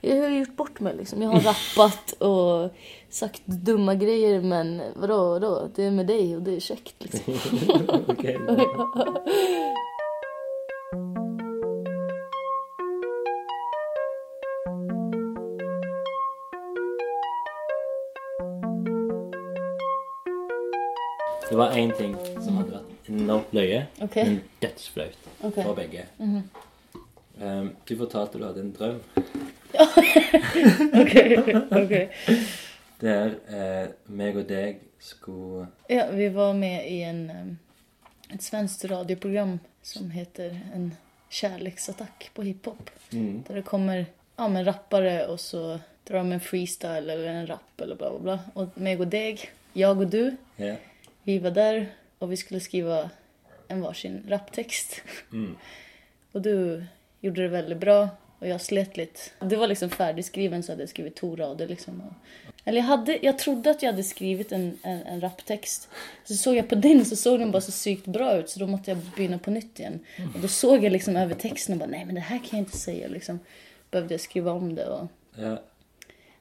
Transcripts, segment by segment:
Jag har gjort bort mig liksom. Jag har rappat och sagt dumma grejer men vadå, vadå? Det är med dig och det är käckt liksom. Bra. Det var én ting som hadde vært enormt løye, Ok. men dødsflaut Ok. for begge. um, du fortalte du hadde en drøm Okej, ok. der eh, meg og deg skulle Ja, vi var med i en, et svensk radioprogram som heter En kärleksattack på hiphop. mm, Der det kommer ja, men rappere, og så drar de en freestyle eller en rap eller bla bla bla. Og meg og Deg, jeg og du, yeah. vi var der, og vi skulle skrive en varsin rapptekst. mm, og du gjorde det veldig bra och jag slet lite. Det var liksom färdigskriven så hade jag skrivit to rader liksom. Eller jag, hade, jag trodde att jag hade skrivit en, en, en raptext. Så såg jag på din så såg den bara så sykt bra ut så då måste jag begynne på nytt igen. Och då såg jag liksom över texten och bara nej men det här kan jag inte säga liksom. Behövde jag skriva om det och... ja.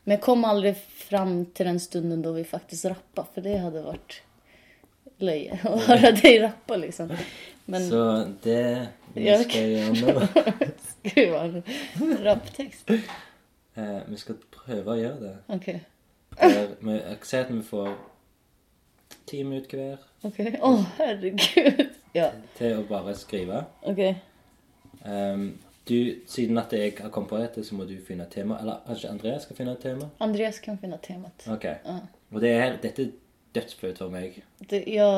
Men jag kom aldrig fram till den stunden då vi faktiskt rappade för det hade varit løye å høre deg rappe, liksom. Men Så det vi skal gjøre nå skriva en rapptekst. eh, Vi skal prøve å gjøre det. Ok. Der vi, ser at vi får ti minutter hver Ok. Å, herregud. Ja, til å bare skrive. Ok. Um, du, siden at jeg har kommet på dette, så må du finne et tema. Eller kanskje Andreas skal finne et tema? Andreas kan finne temaet. Ok. Ja. Og det er, dette er dødsflaut for meg. Det, ja,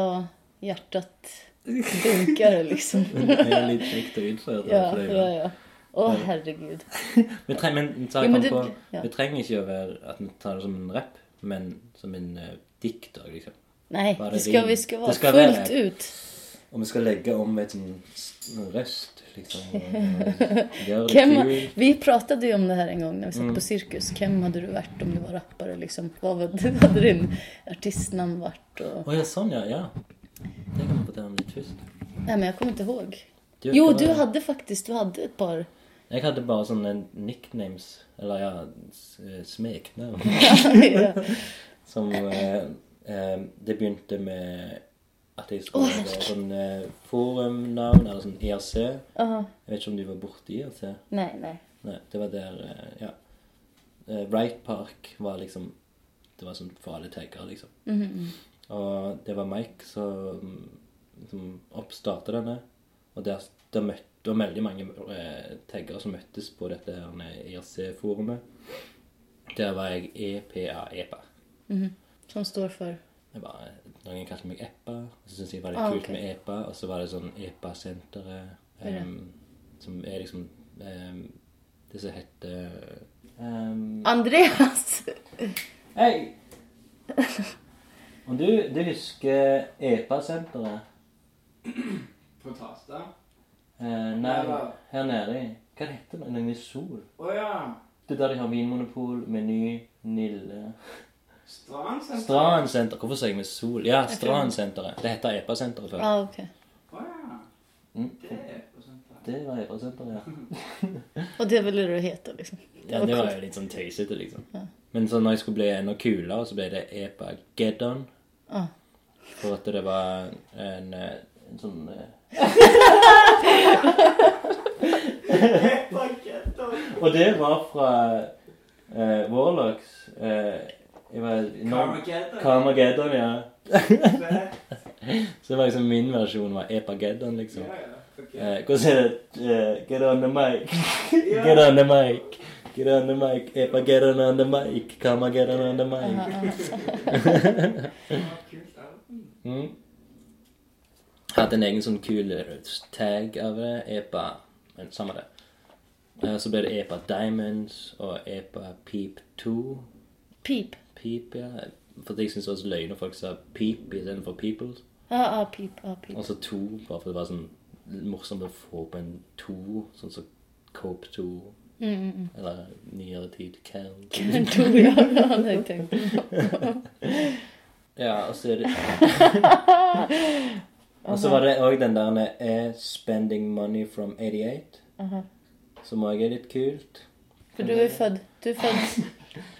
hjertet dunker liksom. Det er litt kjekt utføre det. Ja, for det ja, ja. Åh, herregud. Vi treng, men Jo, men det- på, ja. vi trenger ikke å være at vi tar det som en rapp, men som en uh, dikt. også, Liksom. Nei, det skal, vi skal Det skal fullt være, ut. Og vi skal legge om et sånn røst, liksom. Kem, kul. vi pratet jo om det her en gang når vi satt Mm. på cirkus. Hvem hadde du vært om du var rapper? liksom? Hva hadde din din artistnamn Å og... Å ja, sånn, ja. ja. Det kan vi fortelle om litt først. Nei, men jeg kommer ikke ihåg. Jo, du hadde faktisk du hadde et par. Jeg hadde bare sånne nicknames, eller ja, eh, smeknavn. ja. Som eh, eh, Det begynte med at jeg skulle ha sånn eh, forumnavn, eller sånn IRC. -huh. Jeg vet ikke om du var borti IRC? Nei, nei. Nei, det var der eh, Ja. Eh, Wright Park var liksom Det var sånn for alle taggere, liksom. Mhm. Og det var Mike som, som oppstartet denne. Og der, der møtte det var veldig mange eh, taggere som møttes på dette her IRC-forumet. Der var jeg EPA, EPA. -hmm. Som står for? Jeg bare, noen kalte meg EPA. og så syntes jeg det var litt Ah, kult okay. med Epa. Og så var det sånn Epa-senteret, er em, som er liksom um, Det som heter um, Andreas! Hei! Om du, du husker Epa-senteret? På Tasta? Eh, nei, her nede Hva heter det? Noe i Sol? Å ja. Det er der de har Vinmonopol, Meny, Nille Strandsenteret? Stransenter. Hvorfor sier jeg med Sol? Ja, Stransenteret. Det heter Epa-senteret før. Ah, okay. oh, ja. Mm. Det er på senteret. Det var Epa-senteret, ja. Og det ville du hete, liksom? Ja, det var jo litt sånn tøysete, liksom. Men så når jeg skulle bli enda kulere, så ble det Epa-Geddon. Ja. For at det var en, eh, en sånn eh, Og det var fra eh, Warlocks. Eh, jeg var Carmageddon. Carmageddon, ja. Så det var liksom min versjon var Epa-Geddon, liksom. Ja. Eh, Hvordan er det? Eh, get on the mic. Get on the mic. Get on the mic. Epa, get on, the mic. Get on, on the mic. Ja, kult album. Mm. Hadde en egen sånn kul tag av det. Epa Men samme det. Eh, Så ble det Epa Diamonds og Epa Peep 2. Peep? Peep, ja. For jeg syntes det var så løgn når folk sa Peep istedenfor Peoples. Ja, ja, peep, Ja, peep. Og så to, bare for det var sånn morsomt å få på en to, sånn som Cope 2. Mm, mm, mm. Eller nyere tid Cal 2. Den tog. Ja, det hadde jeg tenkt på. Ja, og så er det Og så var det òg den der er 'Spending money from 88', Aha. som òg er litt kult. For du er født du er født,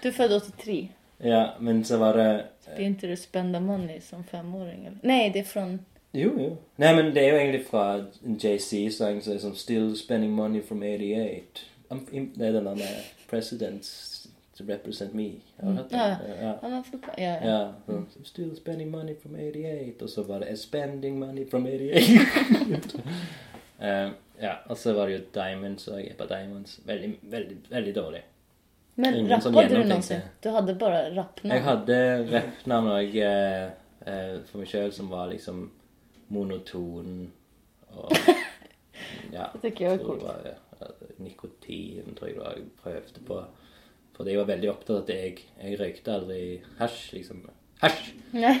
du er født 83. Ja, men så var det Begynte du spenda money som femåring? Eller? Nej, det er fra Jo, jo. Nei, men det er jo egentlig fra JC-sangen som er sånn Still spending money from 88. I'm, im- det er den der Presidents to represent me. Har du hørt det? Ja. ja. Ja, ja, ja. Ja, sånn, Still spending money from 88. Og så var det Spending money from 88. Eh, ja, og så var det jo Diamonds og Epa Diamonds. Veldig, veldig, veldig dårlig. Men Ingen du rappade du hadde bare bara Jeg hadde rappnavn òg eh, eh, for meg sjøl som var liksom monoton og Ja. Det tror jeg var eh, nikotin, tror jeg det var jeg prøvde på. Fordi jeg var veldig opptatt av at jeg, jeg røykte aldri hasj, liksom. Hasj! Men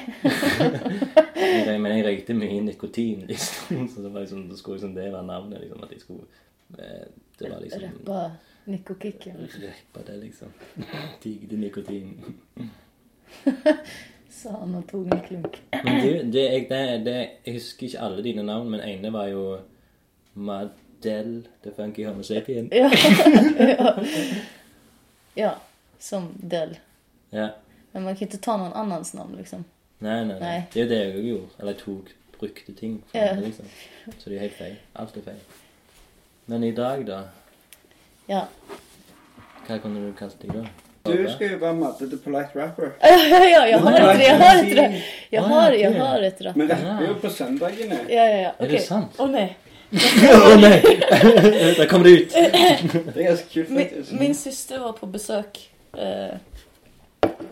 jeg røykte mye nikotin, liksom. Så det var liksom, det skulle liksom det være navnet, liksom. At jeg skulle eh, Det var liksom Rappa nikokikken, Rappa det, liksom. Tigde nikotin. Sa han og tog en klunk. Men du, det, jeg, det, det, jeg husker ikke alle dine navn, men ene var jo Madel The Funky Homo Sapien. Ja. ja. som Del. Ja. Men man kan ikke ta noen annens navn, liksom. Nei, nei, nei. Nei. Det er jo det jeg òg gjorde. Eller jeg tok brukte ting. fra Ja. liksom. Så det er helt feil. Alt er feil. Men i dag, da? Ja. Hva kunne du kalt deg da? Du skal jo være Madde the Polite Rapper. Ja, ja, jeg har et, jeg har et, ra- jag Ah, har, jag kul. har ett rap. Vi rapper jo på søndagene. Ja, ja, ja. Er det sant? Å oh, nej. Å nei! Der kom det ut! Det er ganske kult, Min, faktisk. min syster var på besøk. Eh,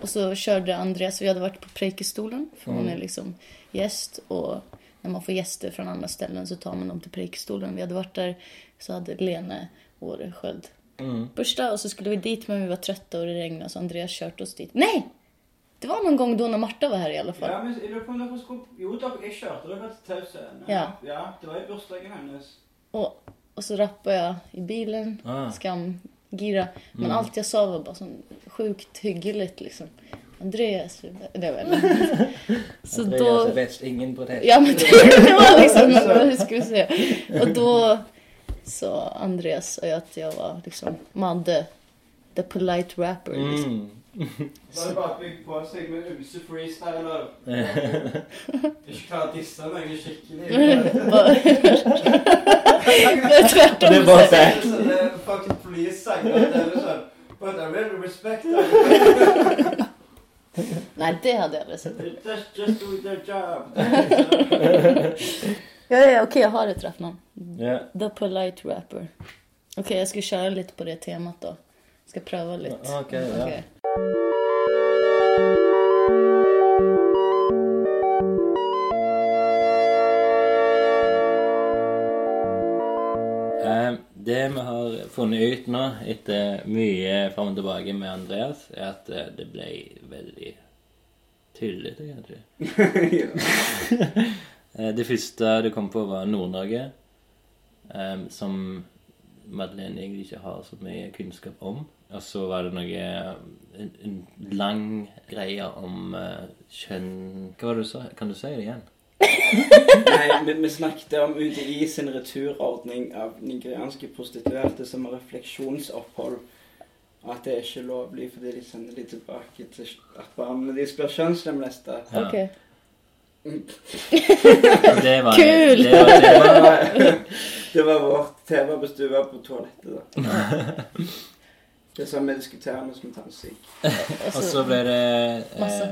og så kjørte Andreas, vi hadde vært på Preikestolen. for hun er liksom gjest. Og når man får gjester fra andre steder, så tar man dem til Preikestolen. Vi hadde vært der, så hadde Lene Åresköld Mm. bursdag. og så skulle vi dit men vi var trøtte, og det regna, så Andreas kjørte oss dit. Nej! Det var noen gang da når Marta var her, i alle fall. Ja, men jeg lurer på om dere skulle Jo, dere, jeg kjørte dere til Tau Scene. Ja. ja. Det var i bursdagen hennes. Og, og så rappa jeg i bilen, Ah. skamgira. Men alt jeg sa var bare sånn sjukt hyggelig, liksom. Andreas, det var väl. Så Andreas då... er best, ingen protest. Ja men det, det var liksom, hur skulle vi säga? Och då sa Andreas att jag var liksom Madde, the polite rapper. Liksom. Mm. Så er det bare bygd på seg med ymse freestyler. Ikke klar å disse meg skikkelig. Det er bare fact. Det er fucking police-sanger. Det er sånn But I really respect them. Nei, det hadde jeg aldrig. Just, just do their job. Ja, ja, ok, jeg har ett rapnamn. Yeah. The polite rapper. Ok, jeg skal kjøre litt på det temat da. Skal prøve litt. Okay, okay. ja. Eh, det vi har funnet ut nå, etter mye fram og tilbake med Andreas, er at eh, det ble veldig tullete, kanskje. Eh, Det første du kom på, var Nord-Norge, som Madeleine egentlig ikke har så mye kunnskap om. Og så var det noe En, en lang greie om uh, kjønn Hva var det du sa? Kan du si det igjen? Nei, vi, vi snakket om UDI sin returordning av nigerianske prostituerte som har refleksjonsopphold. At det er ikke lovlig fordi de sender de tilbake til at barna deres blir kjønnslemlesta. Ja. Okay. Det var, Kul! Det var, det Det var, var, det var vårt tema hvis du var på toalettet, da. Det er sånn vi diskuterer mens vi tar syk. og så ble det eh, Masse.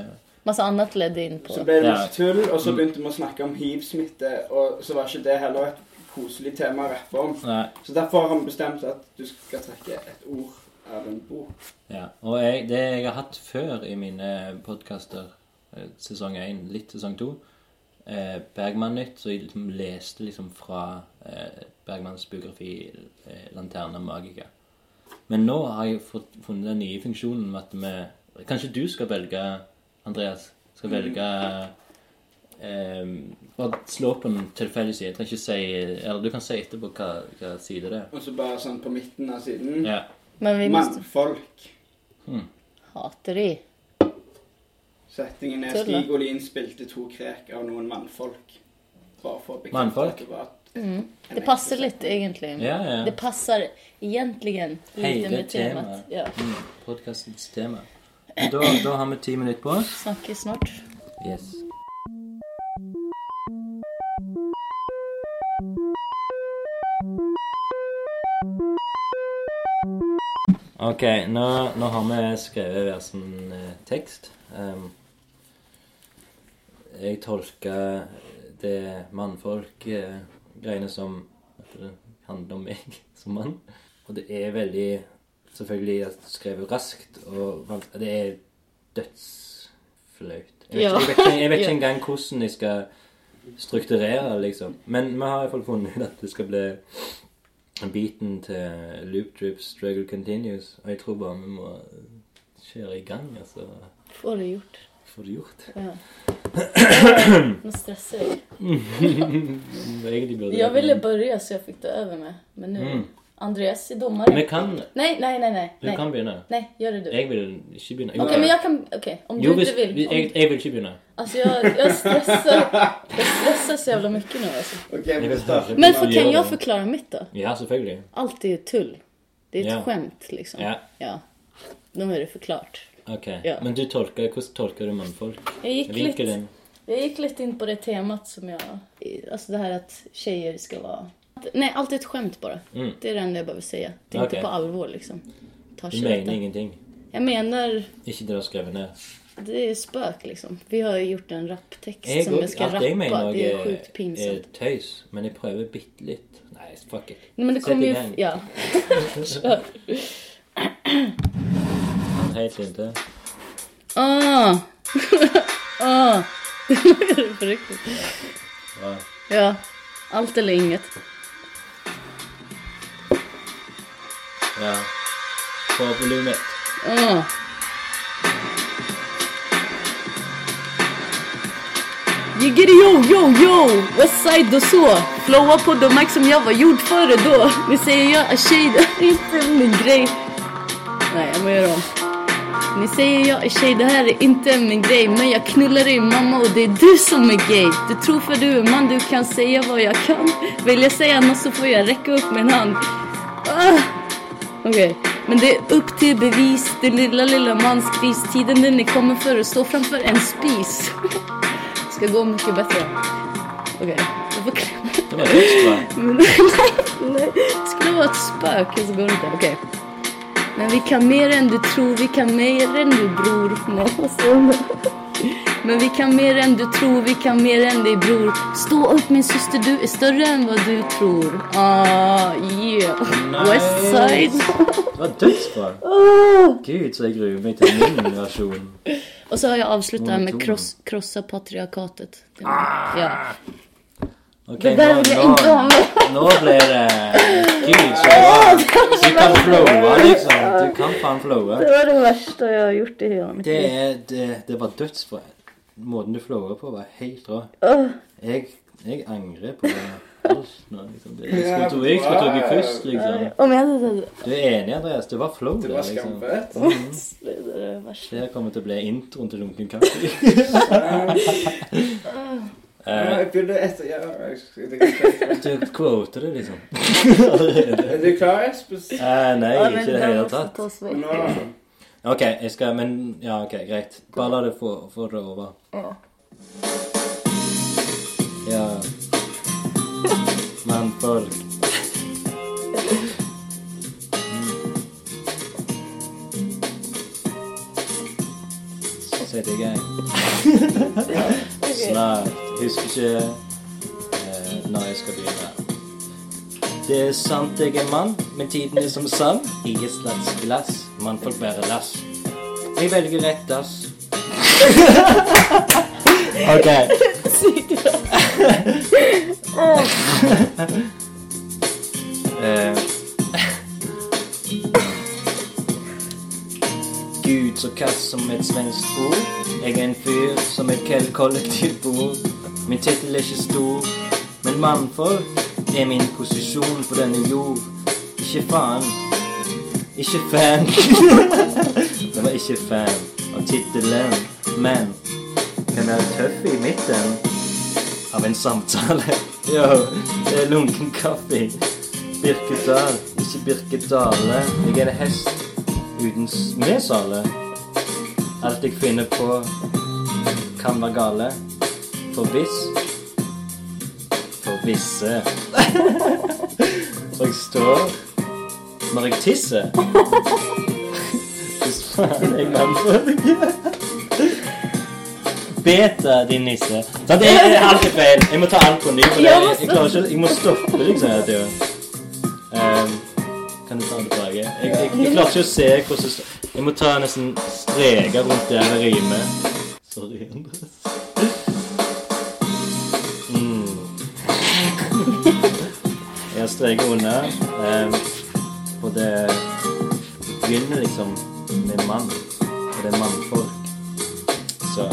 annet annat ledde in på. Så ble det masse tull, og så begynte vi å snakke om hiv-smitte, og så var ikke det heller et koselig tema å rappe om. Nei. Så derfor har vi bestemt at du skal trekke et ord av en bok. Ja, og jeg, det jeg har hatt før i mine podkaster, sesong 1, litt sesong 2, eh, Bergman-nytt, så jeg liksom leste liksom fra eh, Bergmans biografi eh, 'Lanterna Magica'. Men nå har jeg fått, funnet den nye funksjonen med at vi Kanskje du skal velge, Andreas? Skal velge eh, Bare slå på en tilfeldig side. Jeg trenger ikke si Eller du kan si etterpå hva, hva side det er. Og så bare sånn på midten av siden. Ja. Men vi måste... Mannfolk. Hateri. Settingen er. Stig Olin spilte to krek av noen mannfolk. Bare for å bekrefte Mannfolk? at det var et Det passer litt, egentlig. Ja, ja. Det passer egentlig lite Hele med temat. temaet. Ja. Mm, Podkastens tema. Da, da har vi ti minutter på oss. Snakkes snart. Yes. Ok, nå, nå har vi skrevet hver sin eh, tekst. Um, jeg tolker det mannfolk-greiene som at det handler om meg som mann. Og det er veldig Selvfølgelig skrevet raskt, og det er dødsflaut. Jeg vet, Ja. jeg vet, ikke, jeg vet ikke engang hvordan jeg skal strukturere det, liksom. Men vi har iallfall funnet ut at det skal bli beaten til Loop Drip Struggle Continues. Og jeg tror bare vi må kjøre i gang, altså. Få det gjort. Få det gjort. Ja. Nå stresser jeg. Egentlig Jag ville börja så jag fick det över med. Men nu... Mm. Andreas är domare. Vi kan Nej, nej, nej, nej. Du nej. kan begynne. Nej, gör det du. Jeg vil ikke begynne. Okej, men jag kan... Okej, om Jo, du hvis, inte vill. Om, jeg, jeg vil ikke begynne. Alltså jag, jag stressar. Jag stressar så jävla mycket nu alltså. Okay, vi. Men för, kan jag forklare förklara mitt då? Ja, selvfølgelig. Allt är ju tull. Det är ett Ja. skämt liksom. Ja. ja. Då är det förklart. Ok. Ja. Men du tolker, hvordan tolker du mannfolk? Jeg gikk litt Vinkelen? jag gick lite in på det temat som jeg Altså det her at tjejer skal være... Nei, alt er et skämt bare. Mm. Det er det enda jag behöver si. Det er okay. ikke på alvor, liksom. Ta Du mener dette. ingenting? Jeg mener Ikke det du har skrevet ned? det er spøk, liksom. Vi har jo gjort en rapptekst Jeg, som vi skal rappe. jeg mener det er, sjukt pinsamt. tøys, men jeg prøver bitte litt. Nei, fuck it. Nei, men det kommer igång. Ja. Helt. Ah! ah! Det det på riktigt. Ja. Alt eller inget. Ja. På volumet. Ah. Jiggeri yo yo yo! Westside och så. Flowa på de mic som jag var gjord före då. Ni säger jag är tjej, det är inte min grej. Nej, jag må göra om. Ni säger jag är tjej, det här är inte min grej. Men jag knullar din mamma och det är du som är gay. Du tror för du är man, du kan säga vad jag kan. Vill jag säga något så får jag räcka upp min hand. Ah. Okej, men det är upp till bevis. Det lilla, lilla manskris. Tiden den är kommer för att stå framför en spis. Det Ska gå mycket bättre. Okej, jag får klämma. Det var dødsbra. va? nej, nej. Det skulle vara ett spöke så går det inte. Okej. Men vi kan mer enn du tror, vi kan mer enn du bror. Men vi kan mer enn du tror, vi kan mer enn din bror. Stå opp, min syster, du er større enn hva du tror. Ah, yeah. Nice. Westside. Det var dødsbra. Ah. Gud, så jeg gruer meg til min versjon. Og så har jeg avslutta med krossa patriarkatet. Ja. Ok, Det der vil jeg ikke ha med. Nå ble det Gud, så bra. Du kan flowe, liksom. Du kan faen flowe. Det var det verste jeg har gjort i hela mitt Det, er, det, det var dødsbra. Måten du flowa på, var helt rå. Jeg, jeg angrer på alt nå. Liksom. Det, jeg skulle tro jeg skulle tatt først, liksom. Du er enig, Andreas? Det var flow, Det der, var liksom. skamfett. Det är det. Det her kommer til å bli introen til Lunken kaffe. Eh, jeg begynner etter Ja, jeg jeg- du quoter det, liksom. Er du klar, Espen? Eh, nei, ikke i det hele tatt. Nå Ok, jeg skal Men ja, ok, greit. Bare la det få, få det over. Ja. Ja. Mannfolk. Sett i gang. Snart. Husker ikke eh, når jeg skal begynne. Det er sant jeg er mann, men tiden er som sand i et slags glass. Mannfolk bærer lass. Jeg velger rett dass. ok. Eh, Gud så kass som et svensk ord. Jeg er en fyr som et kollektivt bor. Min tittel er ikke stor, men mannfolk er min posisjon på denne jord. Ikke faen. Ikke fan. Det var ikke fan av tittelen, men kan være tøff i midten av en samtale. Jo, det er lunken kaffe. Birkedal, ikke Birkedale. Jeg er en hest uten s- med. Alt jeg finner på, kan være gale. For hvis For visse. For jeg står når jeg tisser. Hvis faen jeg mannfolk. Beta, din nisse. Sant? Det er alt er feil. Jeg må ta alt på ny. For det, jeg, jeg, klarer ikke, jeg må stoppe liksom tida. Um, kan du ta den tilbake? Jeg, jeg, jeg klarer ikke å se hvordan. Jeg må ta nesten streker rundt der det rimer. Sorry, Andres. Streker under. Eh, og det begynner liksom med mann. Og det er mannfolk. Så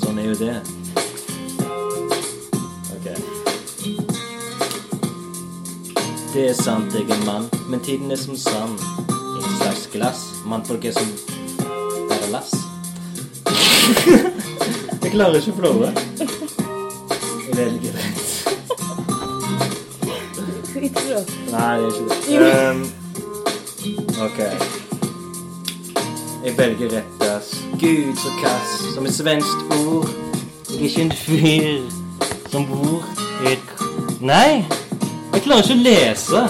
sånn er jo det. Ok. Det er sant, jeg er mann, men tiden er som sand. Et slags glass. Mannfolk er som bare lass. jeg klarer ikke å flåre. Jeg velger Nei, det er ikke det. Um, ok. Jeg velger rett, ass. Gud, så kass. Som et svenskt ord. Jeg er ikke en fyr som bor i et Nei! Jeg klarer ikke å lese.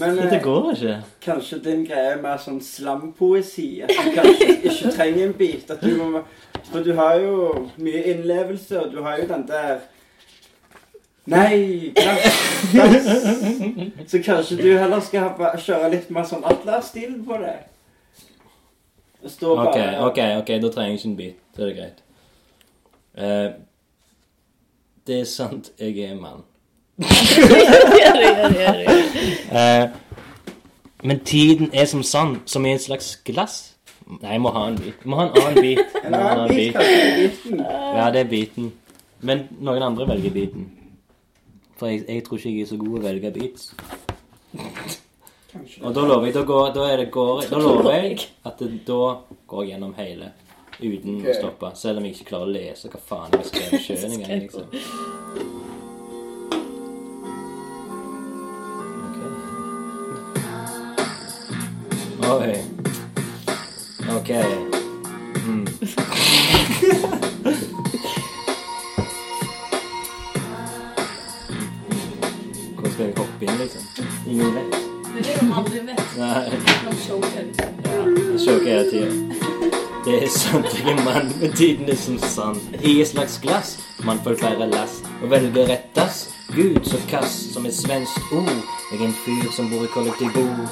Men Dette eh, går ikke. kanskje din greie er mer sånn slampoesi. At du kanskje ikke trenger en bit. At du må, for du har jo mye innlevelse, og du har jo den der Nei, glass. Så kanskje du heller skal ha, kjøre litt mer sånn Atlas-stil på det. Stå bare Ok, ok, ok, da trenger jeg ikke en bit. Da er det greit. Eh, det er sant, jeg er mann. Eh, men tiden er som sand, som i en slags glass. Nei, jeg må ha en bit. Jeg må ha en annen bit. En annen bit, bit. biten. Ja, det er biten. Men noen andre velger biten. For jeg, jeg tror ikke jeg er så god å velge beats. Og da lover jeg, da, går, da, er det, går, da lover jeg at det, da går jeg gjennom hele uten å stoppe. Selv om jeg ikke klarer å lese hva faen jeg har skrevet sjøl engang. Liksom. Ok. Oi. Ok. Mm. Hvor skal jeg hoppe inn, liksom? Ingen vet. Det er jo aldri vet. Nei. Choker. Ja, jeg sjokker hele tida. Det er er mann, tiden er som sand. I et slags glass, man får færre lass. Og velger rettas. Gud, så kass som et svensk ord. Jeg er en fyr som bor i kollektivbord.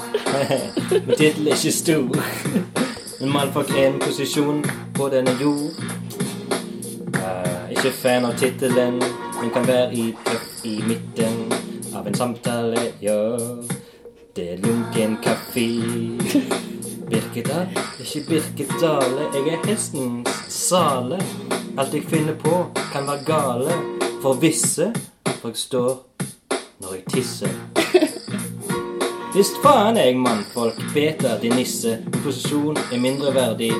men tittel er ikke stor. Men mann er en posisjon på denne jord. Uh, ikke fan av tittelen, men kan være i tøff i midten av en samtale, ja. Det er lunken kaffe. Birkedal, ikke Birkedale. Jeg er hestens sale. Alt jeg finner på, kan være gale. For visse, for jeg står når jeg tisser. Visst faen er jeg mannfolk, beta din nisse. Min posisjon er mindreverdig.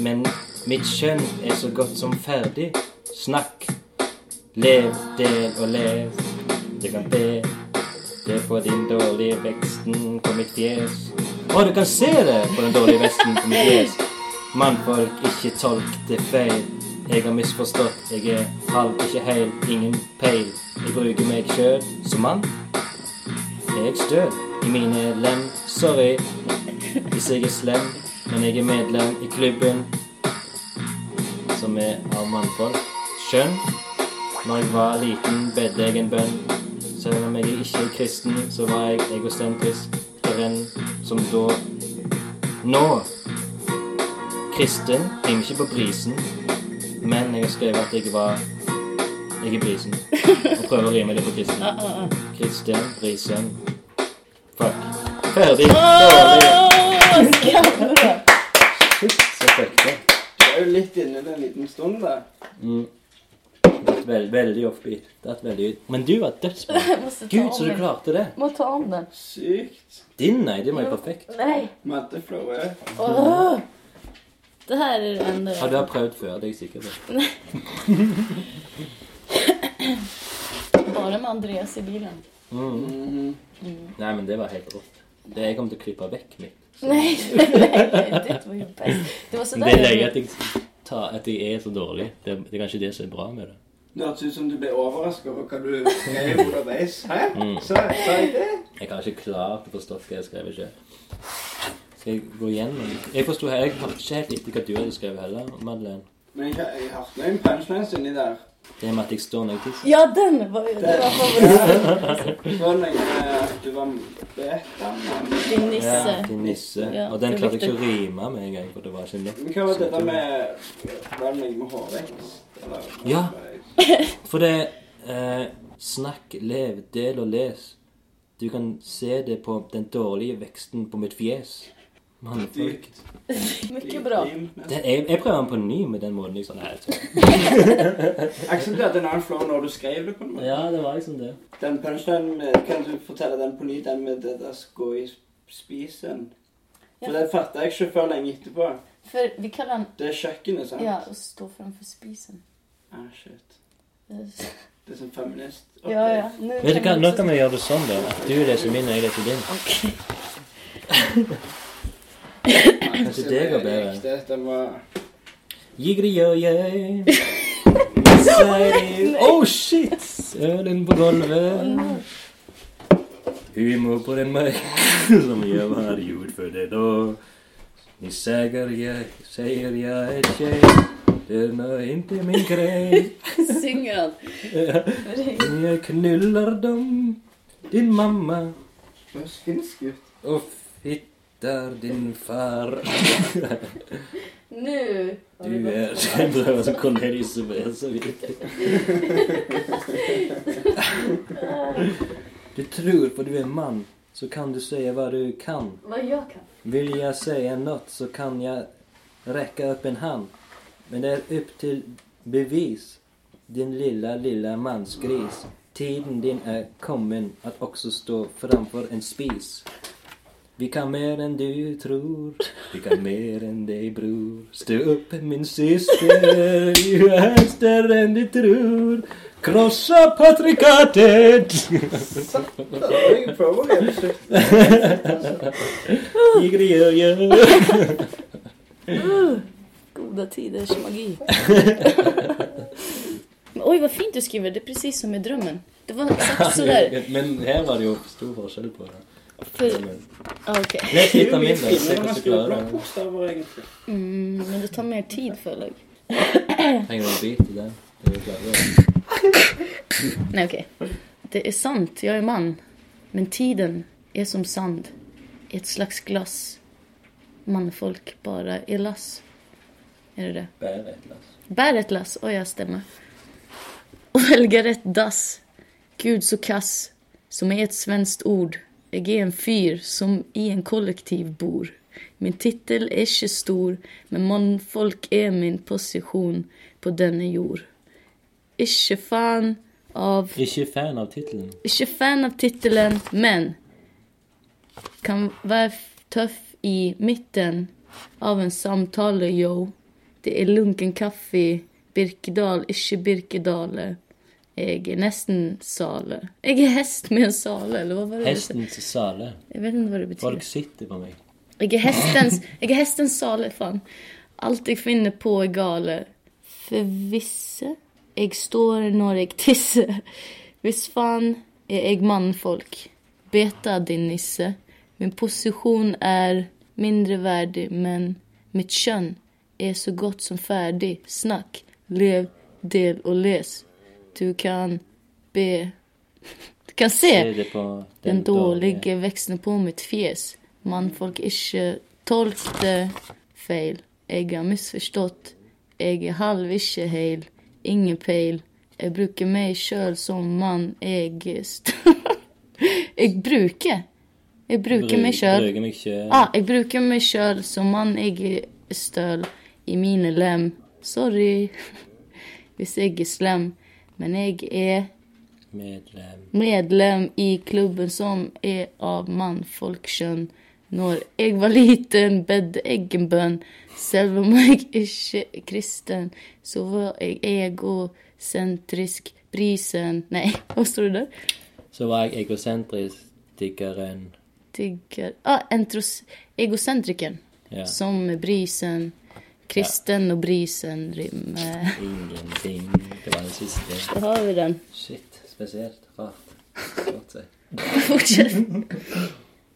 Men mitt kjønn er så godt som ferdig. Snakk, lev, del og lev. Du kan be det på din dårlige veksten på mitt fjes. Å, du kan se det på den dårlige vesten på mitt fjes. Mannfolk, ikke tolk det feil. Jeg har misforstått. Jeg er halv, ikke heil, ingen peil. Jeg bruker meg sjøl som mann. Jeg støl i mine lem? Sorry hvis jeg er slem, men jeg er medlem i klubben som er av mannfolk. Skjønn, når jeg var liten, bedde jeg en bønn. Selv om jeg ikke er kristen, så var jeg egosentrisk en som da Nå Kristen rimer ikke på brisen, men jeg har skrevet at jeg var Jeg er brisen. Og prøver å rime litt på kristen. Kristen Brisen. Fuck. Ferdig. Dårlig. Shit, så fucked. Du er jo litt inne en liten stund, da. Mm. Veld, veldig offbeat. Det er veldig Men du var dødsbra. Gud, så du klarte det. Må ta om den. Sykt. Din, nei. Den var jo perfekt. Nei. Maddeflow er Åh. Det her er det enda Har du har prøvd før? Det er jeg sikker på. Bare med Andreas i bilen. Mm. Mhm. Nei, men det var helt rått. Det jeg kommer til å klippe vekk mitt. Nei, nei, det var jo best. Det var sådär Det er jag at jeg, tar, at jeg er så dårlig. Det, det er kanskje det som er bra med det. Det hørtes ut som du ble overraska over hva du skrev underveis. Hæ? Mm. Så sa jeg det? Jeg har ikke klart å forstå hva jeg skrev selv. Skal jeg gå igjennom? Jeg forsto Jeg hørte ikke helt etter hva du hadde skrevet heller, Madeleine. Men jeg, jeg hørte noen punchlines inni der. Det med at jeg står når jeg tisser. Ja, den var jo Det var noe med at du var. Din nisse. Ja, din nisse. Ja, og den klarte jeg ikke å rime med en gang, for det var ikke nok. Men hva var dette med Var det med hårvekst? Ja. For det eh, Snakk, lev, del og les. Du kan se det på den dårlige veksten på mitt fjes. Mannfolk. Mycket bra. Det, jeg, jeg prøver den på ny med den måten. Liksom. Nei, hadde en annen flow når du skrev det. på en måte. ja, det var liksom det. Den punchlinen med Kan du fortelle den på ny, den med det der gå i spisen? For Ja. det fatta jeg ikke før lenge etterpå. For vi kaller den... Det er kjøkkenet, sant? Ja, å stå framfor spisen. Ah, shit. Det er sånn feminist. Ja, ja. Nå Vet du hva, Nå kan vi gjøre det sånn, da. At du leser min, og jeg leser din. Okej. Kanskje det går bedre. Dette var Jiggeri-yo-yay. Oh shit! Ølen på gulvet. Humor på den mark som jeg har gjort for det da. Ni säger jeg, sier jeg er tjej. Den er inte min grej. Synger han. Jeg knuller dem, din mamma og fitt. Fittar din far. Nå Du er långt. en dröm som Cornelius så vidt. Du tror på du er mann, så kan du säga vad du kan. Hva jeg kan. Vill jeg säga noe, så kan jeg rekke opp en hand. Men det er opp til bevis. Din lilla, lilla mannsgris. Tiden din er kommet at også stå framfor en spis. Vi kan mer enn du tror. Vi kan mer enn deg, bror. Stå opp, min syster. Du er større enn du tror. Krossa patrikatet! Goda tiders magi. Oi, vad fint du skriver. Det är precis som i drömmen. Det var exakt sådär. Men her var det jo stor forskjell på det. Er litt jo av min, da. Se hvordan du klarer det. Mm, men det tar mer tid føler jeg. Trenger du en bit i det? Er du klar over det? Nej, okej. Det er sant, jeg er man. Men tiden er som sand. I et slags glass. Mannfolk bare i lass. Er det det? Bare et lass. Bär et lass, oj ja, stemmer. Og velger et dass. Gud så kass, som er et svenskt ord. Jag er en fyr som i en kollektiv bor. Min titel er ikke stor, men mannfolk er min position på denne jord. Ikke fan av Ikke fan av tittelen. Ikke fan av titelen, men kan være tøff i midten av en samtale, yo. Det er lunken kaffe, Birkedal, ikke Birkedale. Jeg er nesten Sale. Jeg er hest med en sale, eller hva var det? Hesten til sale. Jeg vet ikke hva det betyr. Folk sitter på meg. Jeg er hestens, jeg er hestens sale, faen. Alt jeg finner på er gale. For visse jeg står når jeg tisser. Hvis faen er jeg mannfolk. Beta din nisse. Min posisjon er mindreverdig, men mitt kjønn er så godt som ferdig. Snakk, lev, del og les. Du kan be Du kan se Se det på den dårlige veksten på mitt fjes. Mannfolk ikke tolkte feil. Jeg har misforstått. Jeg er halv ikke heil. Ingen peil. Jeg bruker meg sjøl som mann. Jeg Jeg bruker. Jeg. Bruker meg sjøl. Ah, jeg bruker meg sjøl som mann. Jeg er støl i mine lem. Sorry hvis jeg er slem, men jeg er Medlem. medlem i klubben som er av mannfolkskjønn. Når jeg var liten, bedde jeg en bønn. Selv om jeg ikke er kristen, så var jeg egosentrisk. Brisen Nei, hva står det der? Så var jeg egosentrisk tiggeren Tigger... Ah, entros... Egosentrikeren. Ja. Som brisen. Kristen og brisen rimer. Ingenting. Det var den siste. Da har vi den. Shit. Spesielt. Rart. Rart. Fortsett.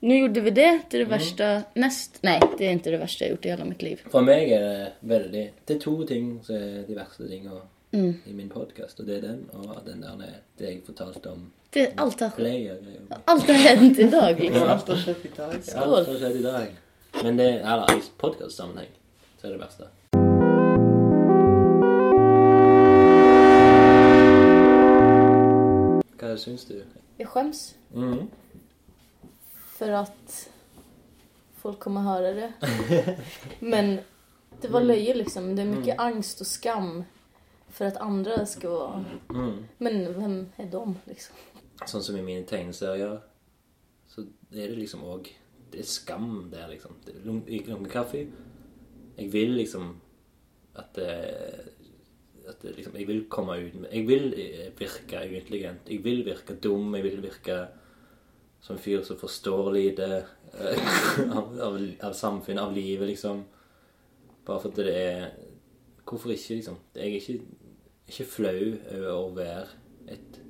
Nå gjorde vi det til det verste Nest Nei, det er ikke det verste jeg har gjort i hele mitt liv. For meg er det veldig Det er to ting som er de verste tingene Mm. i min podkast. Og det er den, og den der det jeg fortalte om Det, alt, har, player-greier. alt har hendt i dag, liksom. Alt har skjedd i dag. Skål. Alt har skjedd i dag. Men det er i podkastsammenheng er det verste. Hva syns du? Jeg skjems. Mm. For at folk kommer høre det. Men det var løye, liksom. Det er mye mm. angst og skam for at andre skal være Mm. Men hvem er de liksom? Sånn som i mine tegneserier, så er det liksom òg Det er skam der, liksom. Det er lung- kaffe. Jeg vil liksom at det, at det liksom Jeg vil komme ut med Jeg vil eh, virke uintelligent. Jeg vil virke dum. Jeg vil virke som en fyr som forstår lite eh, av, av, av samfunnet, av livet, liksom. Bare fordi det er Hvorfor ikke, liksom? Jeg er ikke, ikke flau over å være et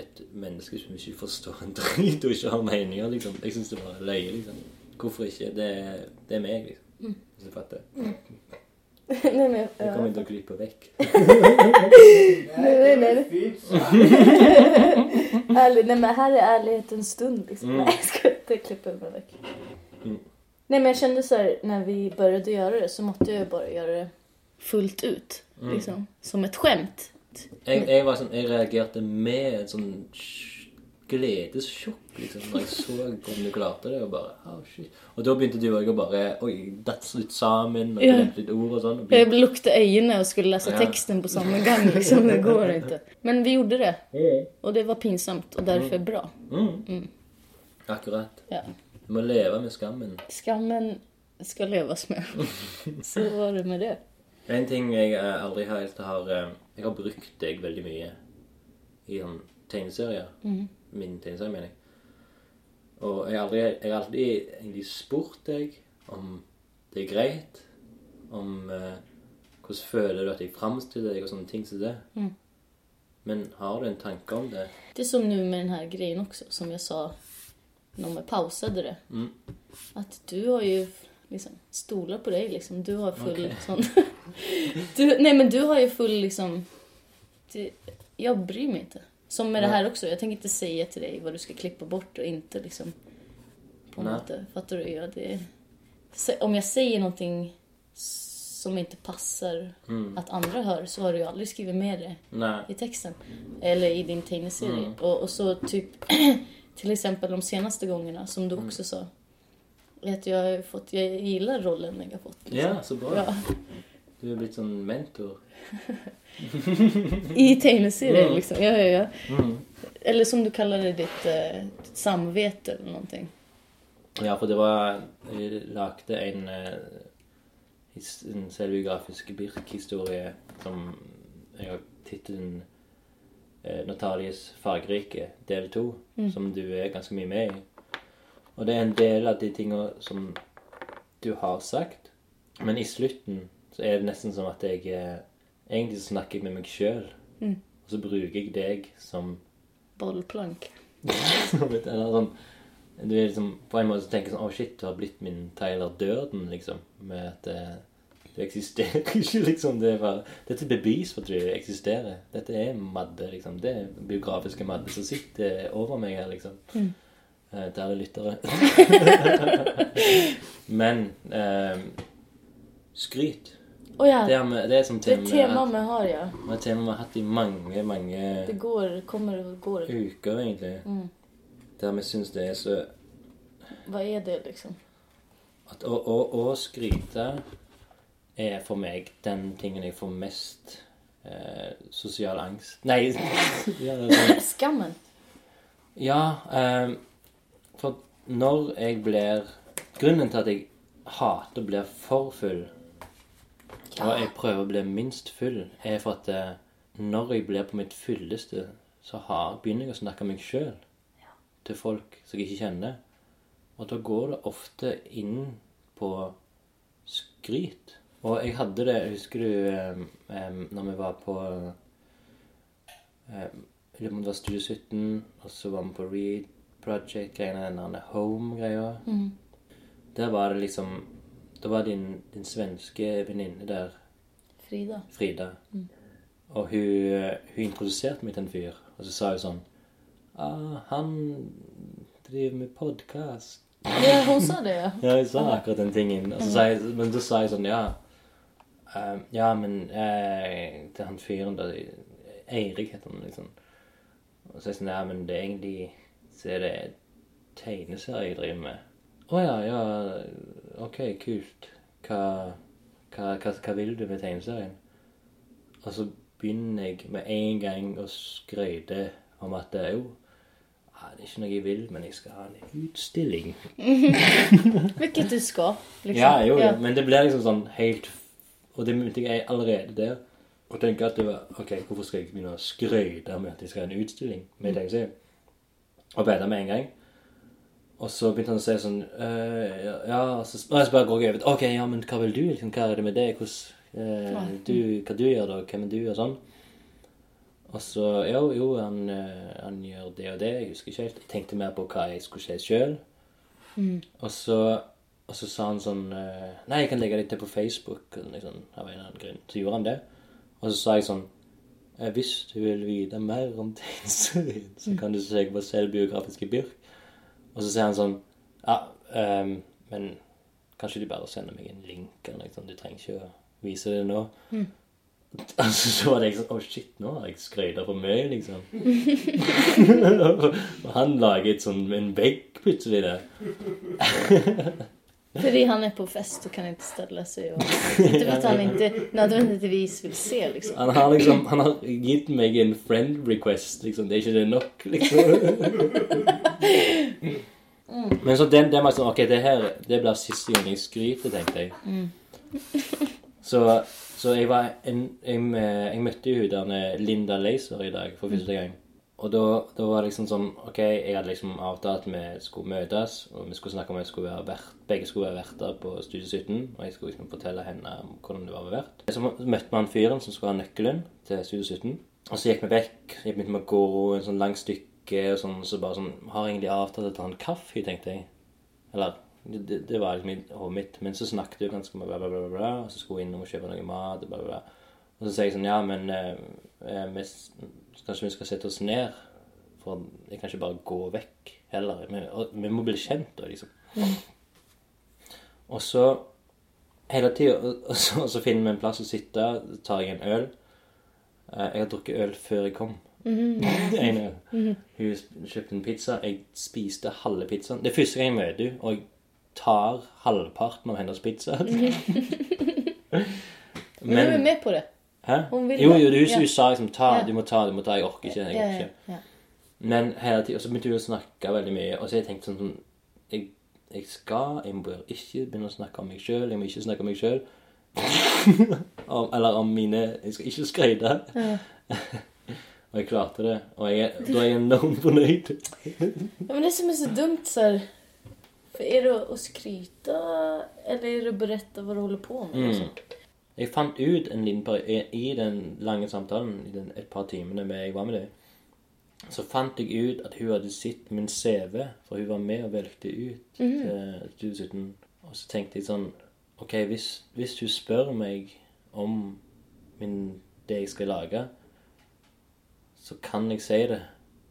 et menneske som ikke forstår en drit og ikke har meninger, liksom. Jeg syns det bare er løye, liksom. Hvorfor ikke? Det, det er meg, liksom. Hvis du fatter. nej, men, Jeg Du kommer ikke til å klippe vekk. nej, nej. nei. Ärlig, nej men här är ärlighetens stund liksom. Mm. Nej jag ska inte klippa mig väck. Mm. Nej men jag kände så här, när vi började göra det så måtte jag bara göra det fullt ut. Mm. Liksom. Som ett skämt. Jeg, jag, var sån, jag reagerade med en sj- gledessjokk, liksom, når jeg så hvordan du klarte det. Og bare, oh, shit. Og da begynte du òg å bare Oi, datt litt sammen, og Ja. litt ord og sånn. Og jeg lukte øynene og skulle lese Ja. teksten på samme gang. Liksom. Det går ikke. Men vi gjorde det. Og det var pinsamt og derfor bra. Mm. Akkurat. Ja. Du må leve med skammen. Skammen skal leves med. Så var det med det. En ting jeg eh, aldri helt har eh, Jeg har brukt deg veldig mye i sånn tegneserier. Min tegneserie, mener jeg. Og jeg har aldri, jeg har alltid egentlig spurt deg om det er greit. Om eh, hvordan føler du at jeg framstiller deg, og sånne ting som det. Men har du en tanke om det? Det är som nu med den här grejen också, som jag sa när man pausade det. Mm. Att du har ju liksom stolar på dig liksom. Du har full okay. sån... du, nej men du har ju full liksom... Du, jag bryr mig inte. Som med det här också. Jag tänker inte säga till dig vad du ska klippa bort och inte liksom... På något sätt. Fattar du? Ja, det, om jag säger någonting som inte passar Mm. att andra hör så har du ju aldrig skrivit med det Nej. i texten. Eller i din tegneserie. Mm. Och, och så typ, till exempel de senaste gångerna som du också sa. Att jag, fått, jag gillar rollen jag fått. liksom. Ja, så bra. Ja. Du er blitt sånn mentor. I tegneserier, Mm. liksom. Ja, ja, ja. Mm. Eller som du kaller det, ditt, uh, ditt samvete eller noe. Ja, for det var Jeg lagde en, uh, en selvbiografisk Birk-historie som jeg har tittelen uh, 'Natalies fargerike', del to, som du er ganske mye med i. Og det er en del av de tinga som du har sagt, men i slutten så er det nesten som at jeg eh, Egentlig så snakker jeg med meg sjøl, Mm. og så bruker jeg deg som Bollplank. eller sånn du er liksom, På en måte så tenker sånn Å, shit, du har blitt min Tyler Durden, liksom. Med at eh, du eksisterer ikke, liksom. Det er bare, dette er bevis for at du eksisterer. Dette er Madde, liksom. Det er biografiske Madde som sitter over meg her, liksom. Eh, til alle lyttere. Men eh, skryt. Å ja, Det med, det er som tema, vi har ja. det er tema vi har hatt i mange, mange Det går, kommer og går. uker, egentlig. Mm. Der vi syns det er så Hva er det liksom? At å, å, å skryte er for meg den tingen jeg får mest eh, sosial angst Nei ja, sånn. Skammen. ja eh, for når jeg blir Grunnen til at jeg hater å bli for full, og jeg prøver å bli minst full, er for at eh, når jeg blir på mitt fulleste, så har, begynner jeg å snakke meg sjøl til folk som jeg ikke kjenner. Og da går det ofte inn på skryt. Og jeg hadde det Husker du eh, når vi var på om det var Studio 17, og så var vi på Read Project-greiene, den Home-greia. Der var det liksom Da var din, din svenske venninne der, Frida. Frida. Og hun, hun introduserte meg til en fyr, og så sa hun sånn ah, 'Han driver med podkast'. Ja, hun sa det, ja. Ja, hun sa akkurat den tingen. Og så sa jeg, men da sa jeg sånn, ja. eh, ja, men eh, til han fyren da, Eirik heter han liksom. Og så er jeg sånn, ja, men det er egentlig, så er det tegneserier jeg driver med. Å ja, ja, ok, kult. Hva, hva, hva, hva vil du med tegneserien? Og så begynner jeg med en gang å skryte om at det er jo, det er ikke noe jeg vil, men jeg skal ha en utstilling. Hvilket du skal, liksom. Ja, jo, ja. Men det blir liksom sånn helt Og det begynte jeg allerede der. Og tenke at det var OK, hvorfor skal jeg begynne å skryte med at jeg skal ha en utstilling med mm. Og bedre med en gang. Og så begynte han å si sånn øh, Ja, ja og så, og så bare går jeg over til OK, ja, men hva vil du? Liksom, hva er det med deg? Hvordan øh, du, Hva du gjør da? Hvem er du? Og sånn. Og så Jo, jo, han, øh, han gjør det og det. Jeg husker ikke helt. Jeg tenkte mer på hva jeg skulle si sjøl. Og så, og så sa han sånn eh, Nei, jeg kan legge det til på Facebook. eller Liksom, av en eller annen grunn. Så gjorde han det. Og så sa jeg sånn eh, Hvis du vil vite mer om tegneserien, så kan du se på selvbiografiske Bjørk. Og så sier han sånn Ja, um, men kanskje du bare sender meg en link eller noe sånt. Du trenger ikke å vise det nå. Altså, så var det jeg sånn Å, shit, nå har jeg skrøyta for mye, liksom. og han laget sånn en vegg plutselig der. Fordi han er på fest og kan ikke stelle seg. Og du vet han ikke nødvendigvis vil se liksom. Han har liksom Han har gitt meg en friend request, liksom. Det er ikke det nok, liksom. Men så den, den var sånn OK, det her det blir siste gang jeg skryter, tenkte jeg. Så, så jeg var en, jeg, jeg møtte jo hun Linda Laser i dag for første gang. Og da, da var det liksom sånn OK, jeg hadde liksom avtalt at vi skulle møtes, og vi skulle snakke om at skulle være vert, begge skulle være verter på Studie 17, og jeg skulle liksom fortelle henne om hvordan det var å være vert. Så møtte vi han fyren som skulle ha nøkkelen til Studie 17, og så gikk vi vekk. Jeg begynte med å gå en sånn langt stykke, og sånn, så bare sånn Har egentlig avtalt å ta en kaffe, tenkte jeg. Eller det, det var liksom i hodet mitt. Men så snakket vi ganske mye, bla, bla, bla, bla, og så skulle hun innom og kjøpe noe mat, bla, bla. Og så sier jeg sånn Ja, men eh, eh, vi, kanskje vi skal sette oss ned? For jeg kan ikke bare gå vekk heller. Vi, og, vi må bli kjent, da, liksom. Og så hele tida og, og så finner vi en plass å sitte, tar jeg en øl. Eh, Jeg har drukket øl før jeg kom. En øl. Hun kjøpte en pizza. Jeg spiste halve pizzaen. Det er første gang jeg møter henne, og jeg tar halvparten av hennes pizza. Men hun er med på det. Hæ? Vil Jo, det. er hun som sa liksom ta, du må ta, du må ta. Jeg orker ikke. Jeg orker ikke. ja, ja, ja. Men hele tiden, og så begynte hun å snakke veldig mye, og så har jeg tenkt sånn, sånn jeg, jeg skal, jeg bør ikke begynne å snakke om meg sjøl. Jeg må ikke snakke om meg sjøl. eller om mine Jeg skal ikke skryte. og jeg klarte det. Og jeg, da er jeg enormt fornøyd. Ja, men det som er så dumt så For er det å skryte, eller er det å berette hva du holder på med? Mm. Jeg fant ut en liten periode i den lange samtalen, i den, et par timene med jeg var med deg, så fant jeg ut at hun hadde sett min CV, for hun var med og valgte ut til 2017. Og så tenkte jeg sånn OK, hvis, hvis hun spør meg om min, det jeg skal lage, så kan jeg si det.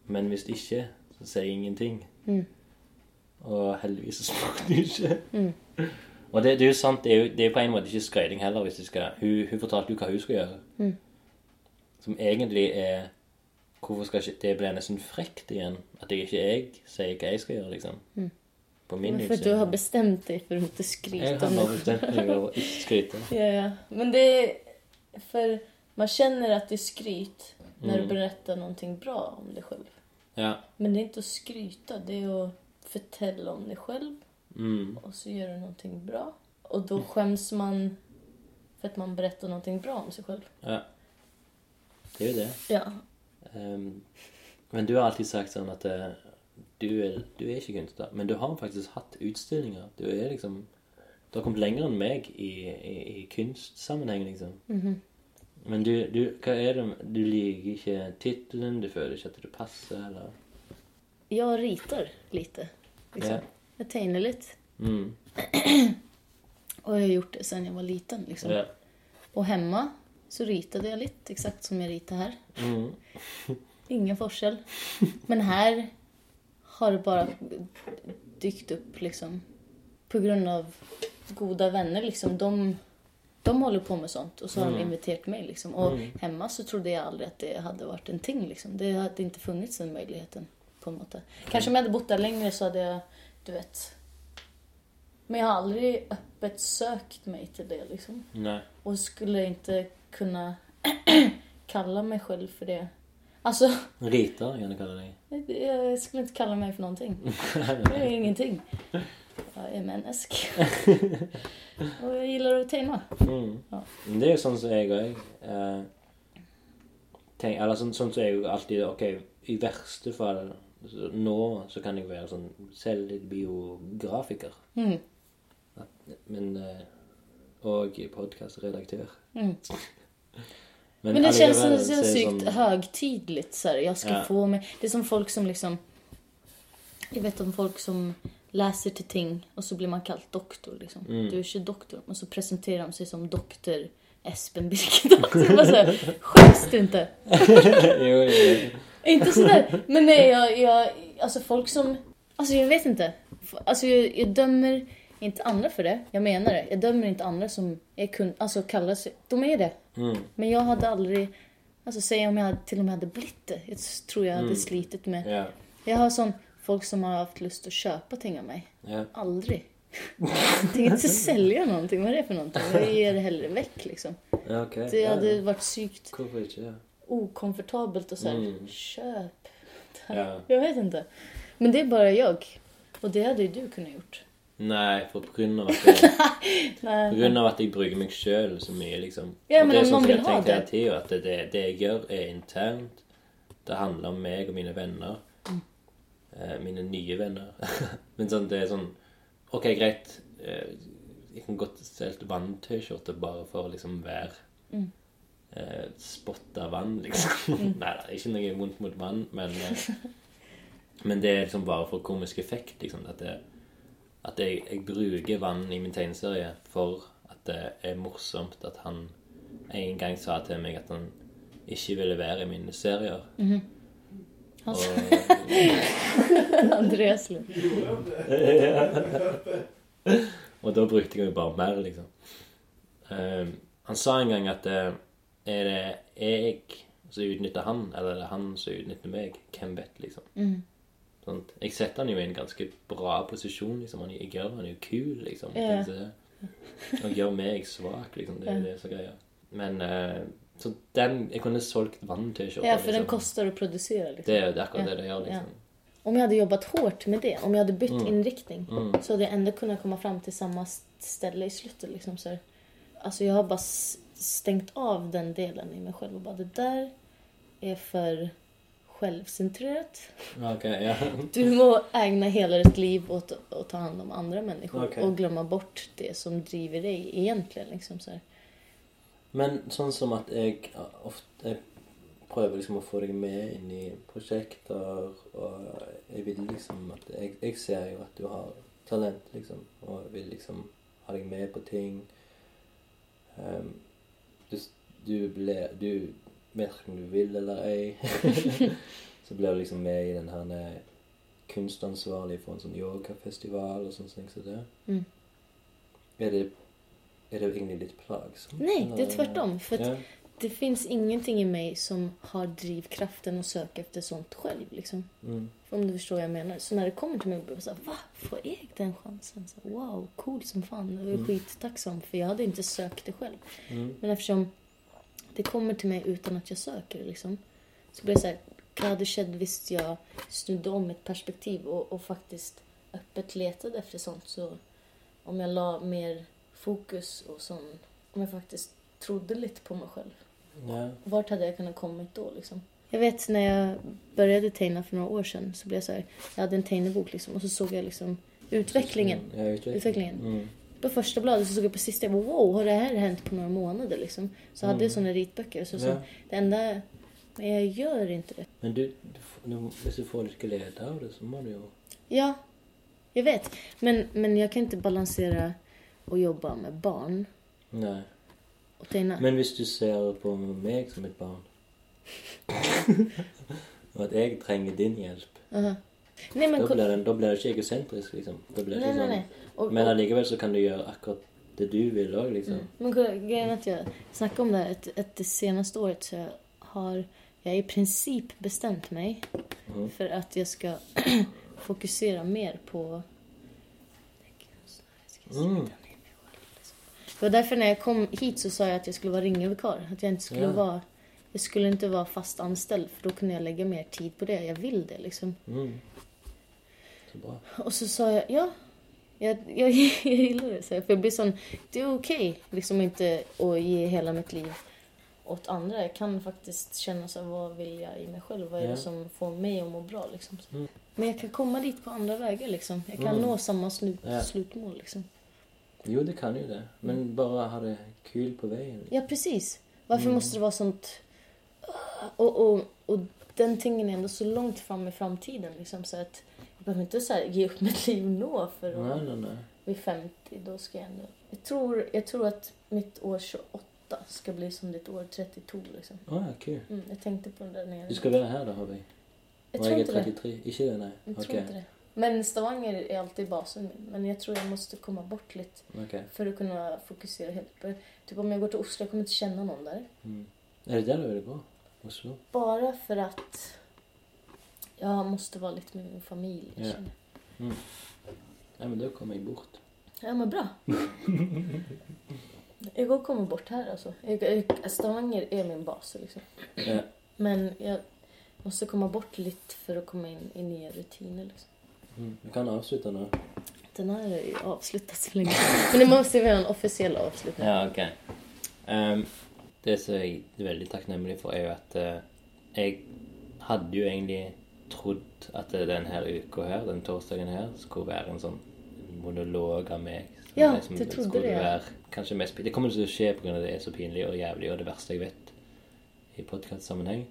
Men hvis ikke, så sier jeg ingenting. Og heldigvis så smakte det ikke. Og det, det er jo sant, det er jo, det er på en måte ikke skryting heller. hvis jeg skal, Hun, hun fortalte jo hva hun skulle gjøre. Som egentlig er Hvorfor skal ikke Det blir nesten frekt igjen. At jeg ikke jeg sier hva jeg skal gjøre, liksom. På min for du har bestemt deg for å inte Jeg skryta har om bare bestemt meg for å ikke skryte. Ja, ja. Men det For man kjenner at det är skryt mm. du berättar någonting bra om dig själv. Ja. Men det är inte att skryta, det är att förtälla om dig själv Mm. och så gör du någonting bra. Och då skäms man för att man berättar någonting bra om sig själv. Ja. Det er ju det. Ja. Um, men du har alltid sagt sånn at uh, du, er, du er ikke kunstner, men du har faktisk hatt utstillinger. Du er liksom Du har kommet lenger enn meg i, i, i kunstsammenheng, liksom. Mhm. Men du, du Hva er det Du liker ikke tittelen? Du føler ikke at det passer, eller? Jeg ritar lite. Liksom. Ja. Jeg tegner litt. Mm. og jeg har gjort det siden jeg var liten. Liksom. Ja. Og hjemme så ritade jeg litt, exakt som jeg ritar her. Mm. Ingen forskjell. Men her har det bare dykt opp, liksom. På grunn av goda vänner liksom. De, de håller på med sånt och så har de inviterat mig liksom. Och hemma så trodde jag aldrig att det hade varit en ting liksom. Det hade inte funnits den möjligheten på en måte. Kanskje om jeg hadde bodd der lenger, så hadde jeg du vet. Men jeg har aldri öppet søkt meg til det liksom. Nei. Och skulle ikke kunne kalla meg selv for det. Alltså, Rita kan du kalle deg. Jeg skulle ikke kalla for för någonting. Det er ingenting. Jag är menneske. Och jag gillar tegna. Mm. Ja. Men Det er jo sånn som jeg òg eh, Eller sånn, sånn som jeg alltid Ok, i verste fall så, Nå så kan jeg være sånn selvbiografiker. Mm. Men eh, Og podkastredaktør. Mm. Men, det känns så, er sykt sånn- högtidligt. Så här. Jag ska Ja. få mig... Det är som folk som liksom... Jag vet om folk som läser till ting och så blir man kallad doktor. Liksom. Mm. Du är inte doktor. Och så presenterar de sig som doktor Espen Birkedal. Så bara Skäms du inte? jo, jo, jo. Inte sådär. Men nej, jag, jag... Alltså folk som... Alltså jag vet inte. Alltså jag, jag dömer inte andra för det. Jag menar det. Jag dömer inte andra som är kun... Alltså kallar sig... De är det. Mm. Men jag hade aldrig... Alltså säg om jag till och med hade blivit det. Jag tror jag hade Mm. slitit med... Yeah. Jag har sån folk som har haft til å kjøpe ting av meg. ja. Jeg tenker ikke selge noe. Hva er det for noe? Jeg gir det heller vekk, liksom. ja okay. Det ja, vært psykt Hvorfor ikke? Ja. okomfortabelt å si Mm. ja. Jag vet ikke. Men det er bare jeg. Og det hadde jo du kunnet gjort. Nei, for på grunn av at jeg, på grunn av at jeg bruker meg sjøl så mye, liksom. Ja, Og men det er sånn som jeg tenker hele det. at det, det, det jeg gjør, er internt. Det handler om meg og mine venner. Mm. Eh, mine nye venner. men sånn, det er sånn Ok, greit. Eh, jeg kan godt selge vann-T-skjorte bare for å liksom være Mm. eh, Spotte vann, liksom. Nei da, ikke noe vondt mot vann, men eh, Men det er liksom bare for komisk effekt, liksom. At, det, at jeg, jeg bruker vann i min tegneserie for at det er morsomt at han en gang sa til meg at han ikke ville være i mine serier. Han- Og, Andreas Lund. og da brukte jeg jo bare mer, liksom. Um, han sa en gang at eh, er det jeg som utnytter han, eller er det han som utnytter meg? Hvem vet, liksom. Mm. Sånn. Jeg setter han jo i en ganske bra posisjon. liksom. Han, jeg gjør han jo kul, liksom. Ja. Og gjør meg svak, liksom. Det er Ja. det som er greia. Men eh, Så den Jeg kunne solgt vann til Ja, for den liksom. å produsere. Liksom. Det det er akkurat Ja. det det gjør, liksom. Om jeg hadde jobbet hårt med det, om jeg hadde bytt innriktning, Mm. så hadde jeg enda kunnet komme fram til samme sted i slutten, Liksom, så altså, jeg har bare stengt av den delen i meg selv og bare det der er for selvsentrert. Ok, ja. Du må egne hele ditt liv åt å ta hand om andre mennesker okay. og glemme bort det som driver deg egentlig. Liksom, så här. Men sånn som at jeg ofte jeg prøver liksom å få deg med inn i prosjekter, og jeg vil liksom at Jeg, jeg ser jo at du har talent, liksom, og jeg vil liksom ha deg med på ting. Um, du, du ble Du vet ikke om du vil eller ei. så blir du liksom med i den her kunstansvarlig for en sånn yogafestival og sånne ting som det. Mm. Er det är det egentlig litt plagsomt? Nei, det er tvert om. For Ja. det fins ingenting i meg som har drivkraften å søke etter sånt selv. Liksom. Mm. Om du forstår hva jeg mener. Så når det kommer til meg, blir jeg sånn Hva, va? Får jeg den sjansen? Så, wow, cool som fan. Jag är Mm. skittacksam for jeg hadde ikke søkt det selv. Mm. Men eftersom det kommer til meg utan at jeg søker det liksom. Så blir det sånn Hva hadde skjedd hvis jag snudde om mitt perspektiv og, og faktisk öppet lette etter sånt så om jeg la mer fokus och sån, om jag faktiskt trodde lite på mig själv. Yeah. Vart hade jag kunnat kommit då liksom? Jag vet när jag började teckna för några år sedan så blev jag så här, jag hade en tegnebok liksom och så såg jag liksom utvecklingen. Ja, utvecklingen. Utvecklingen. Mm. På första bladet så såg jag på sista, jag bara, wow, har det här hänt på några månader liksom? Så hade jag såna ritböcker. Så, så Ja. det enda, men jag gör inte det. Men du, du, du, hvis du får litt glede av det, så må du jo Ja, jag vet. Men, men jag kan inte balansera och jobba med barn Nei. Men hvis du ser på meg som et barn Og at jeg trenger din hjelp. Nej men, da blir, det, da blir det ikke egosentrisk, liksom. Ikke nei, sånn nei. Og, Men allikevel så kan du gjøre akkurat det du vil òg, liksom. Mm. Men grejen är att jag om det att, att det seneste året så har jeg i princip bestemt meg mm. for at jeg skal fokusere mer på... Mm. Det var därför när jag kom hit så sa jag att jag skulle vara ringevikar. Att jag inte skulle Ja. vara... Jag skulle inte vara fast anställd för då kunde jag lägga mer tid på det. Jag vill det liksom. Mm. Så bra. Och så sa jag, ja. Jag, jag, jag gillar det. Så jag, för jag blir sån, det är okej liksom inte att ge hela mitt liv åt andra. Jag kan faktiskt känna så hva vad vill jag i mig själv? Vad är Ja. det som får mig att må bra liksom? Mm. Men jag kan komma dit på andra vägar liksom. Jag kan Mm. nå samma slut, Ja. slutmål liksom. Jo, det kan jo det. Men bare ha det kul på veien. Ja, precis. Varför Mm. måste det vara sånt... Och, och, och den tingen är ändå så långt fram i framtiden. Liksom, så att jag behöver inte så här, ge upp mitt liv nå för att Nei, nei, nei. vid 50. Då ska jag ändå... Jag tror, jag tror att mitt år 28 ska bli som ditt år 32. Liksom. Ja, kul. Mm, jag tänkte på det där nere. Du skal være her, da, har jeg. jag Og tror jeg inte er det. 33. Ikke det, nei? Jeg tror ikke det. Men Stavanger er alltid basen min. Men jeg tror jeg måtte komme bort litt okay. for å kunne fokusere helt. på typ om jeg går til Oslo, jeg kommer ikke kjenne noen der. Mm. Er det der du vil gå? Oslo? Bare for at jeg måtte være litt med min familie. Yeah. Mm. Ja, men da kommer jeg bort. Ja, men bra. jeg går kommer bort her, altså. Jeg, jeg, Stavanger er min bas liksom. Yeah. Men jeg måtte komme bort litt for å komme inn i nye rutiner liksom. Mm. Vi kan avslutte nå. Den er är ju avslutad så lenge. Men det må ju vara en offisiell avslutning. Ja, ok. Um, det som jeg er veldig takknemlig for, er jo at uh, jeg hadde jo egentlig trodd at denne uka her, den torsdagen her, skulle være en sånn monolog av meg. Ja, liksom du trodde det, ja. Være mest, det kommer til å skje pga. det er så pinlig og jævlig og det verste jeg vet i podkastsammenheng.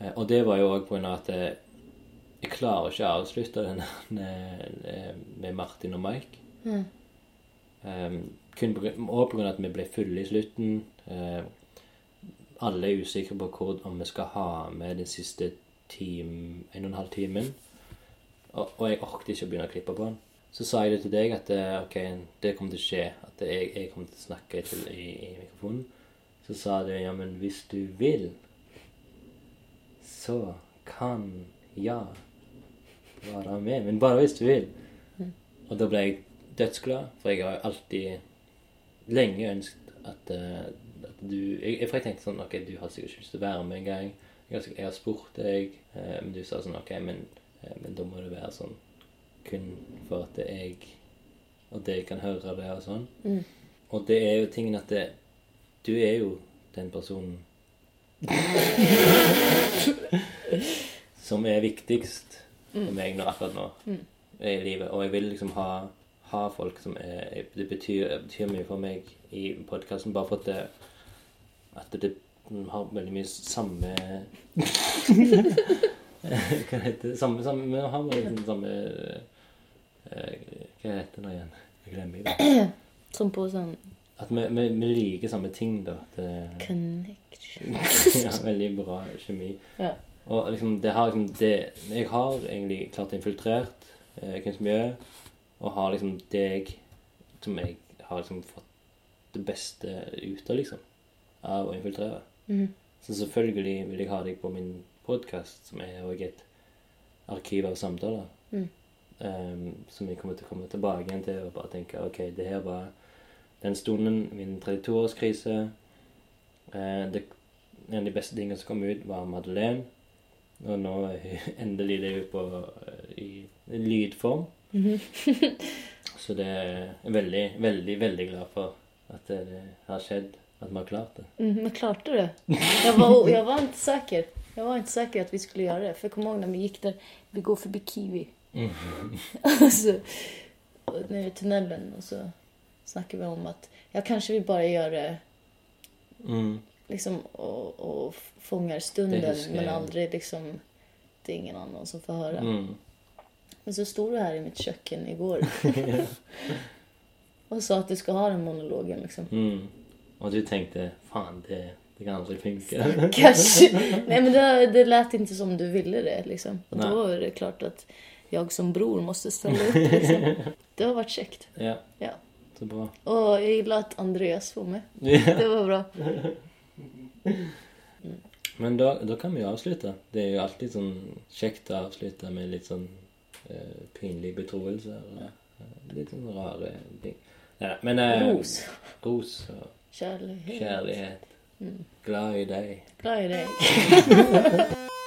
Uh, og det var jo òg pga. at eh, jeg klarer ikke å avslutte den med Martin og Mike. Mm. Um, kun på, og av at vi ble fulle i slutten. Eh, alle er usikre på hvor, om vi skal ha med den siste time, en og en halv timen. Og, og jeg orket ikke å begynne å klippe på den. Så sa jeg det til deg at eh, ok, det kommer til å skje. At jeg, jeg kommer til å snakke til, i, i mikrofonen. Så sa du ja, men hvis du vil, så kan jeg være med. Men bare hvis du vil. Og da ble jeg dødsglad, for jeg har alltid lenge ønsket at, eh, at du jeg, For jeg tenkte sånn Ok, du har sikkert ikke lyst til å være med en gang. Jeg jeg har spurt deg, eh, men du sa sånn Ok, men, eh, men da må det være sånn kun for at jeg og deg kan høre det og sånn. Mm. Og det er jo tingen at det, du er jo den personen som er viktigst for meg nå, akkurat nå Mm. i livet. Og jeg vil liksom ha, ha folk som er Det betyr, betyr mye for meg i podkasten, bare for at det, at det har veldig mye samme Hva heter det? Samme, samme, vi har liksom samme eh, Hva heter det igjen? Jeg glemmer det. Som på sånn At vi, vi, vi liker samme ting, da. Det, connection. ja, veldig bra kjemi. Ja. Og liksom, det har liksom det Jeg har egentlig klart infiltrert eh, kunstmiljøet, og har liksom deg som jeg har liksom fått det beste ut av, liksom. Av å infiltrere. Mm. Så selvfølgelig vil jeg ha deg på min podkast, som er òg et arkiv av samtaler. Mm. Um, som jeg kommer til å komme tilbake igjen til og bare tenke OK, det her var den stunden, min 32-årskrise. Uh, det, en av de beste tingene som kom ut, var Madeleine. Og nå er endelig det er på, eh, i lydform. Så det er veldig, veldig, veldig glad for at det, har skjedd. At vi har klart det. Mm, klarte det? Jeg var, jeg var ikke sikker Jeg var ikke sikker at vi skulle gjøre det. For kommer ihåg när vi gikk der vi går forbi Kiwi. och så, och nere i tunnelen, og så snakker vi om at ja, kanskje vi bare gjør det Mm. Liksom och, och fångar stunden men aldri aldrig liksom det är ingen annan som får höra. Mm. Men så stod du här i mitt köken igår och sa att du ska ha den monologen liksom. Mm. Og du tenkte faen, det, det kan aldri funke. Kanske. Nej men det, det lät inte som du ville det liksom. Och då är det klart att jag som bror måste ställa upp liksom. Det har varit käckt. ja, Ja. så bra. Och jag gillar att Andreas var med. Ja. Det var bra. Men da, da kan vi jo avslutte. Det er jo alltid sånn kjekt å avslutte med litt sånn uh, pinlig betroelse. Ja. eh, litt sånn rare ting. Ja, men uh, Ros. Ros og kjærlighet. kjærlighet. Glad i deg. Glad i dig.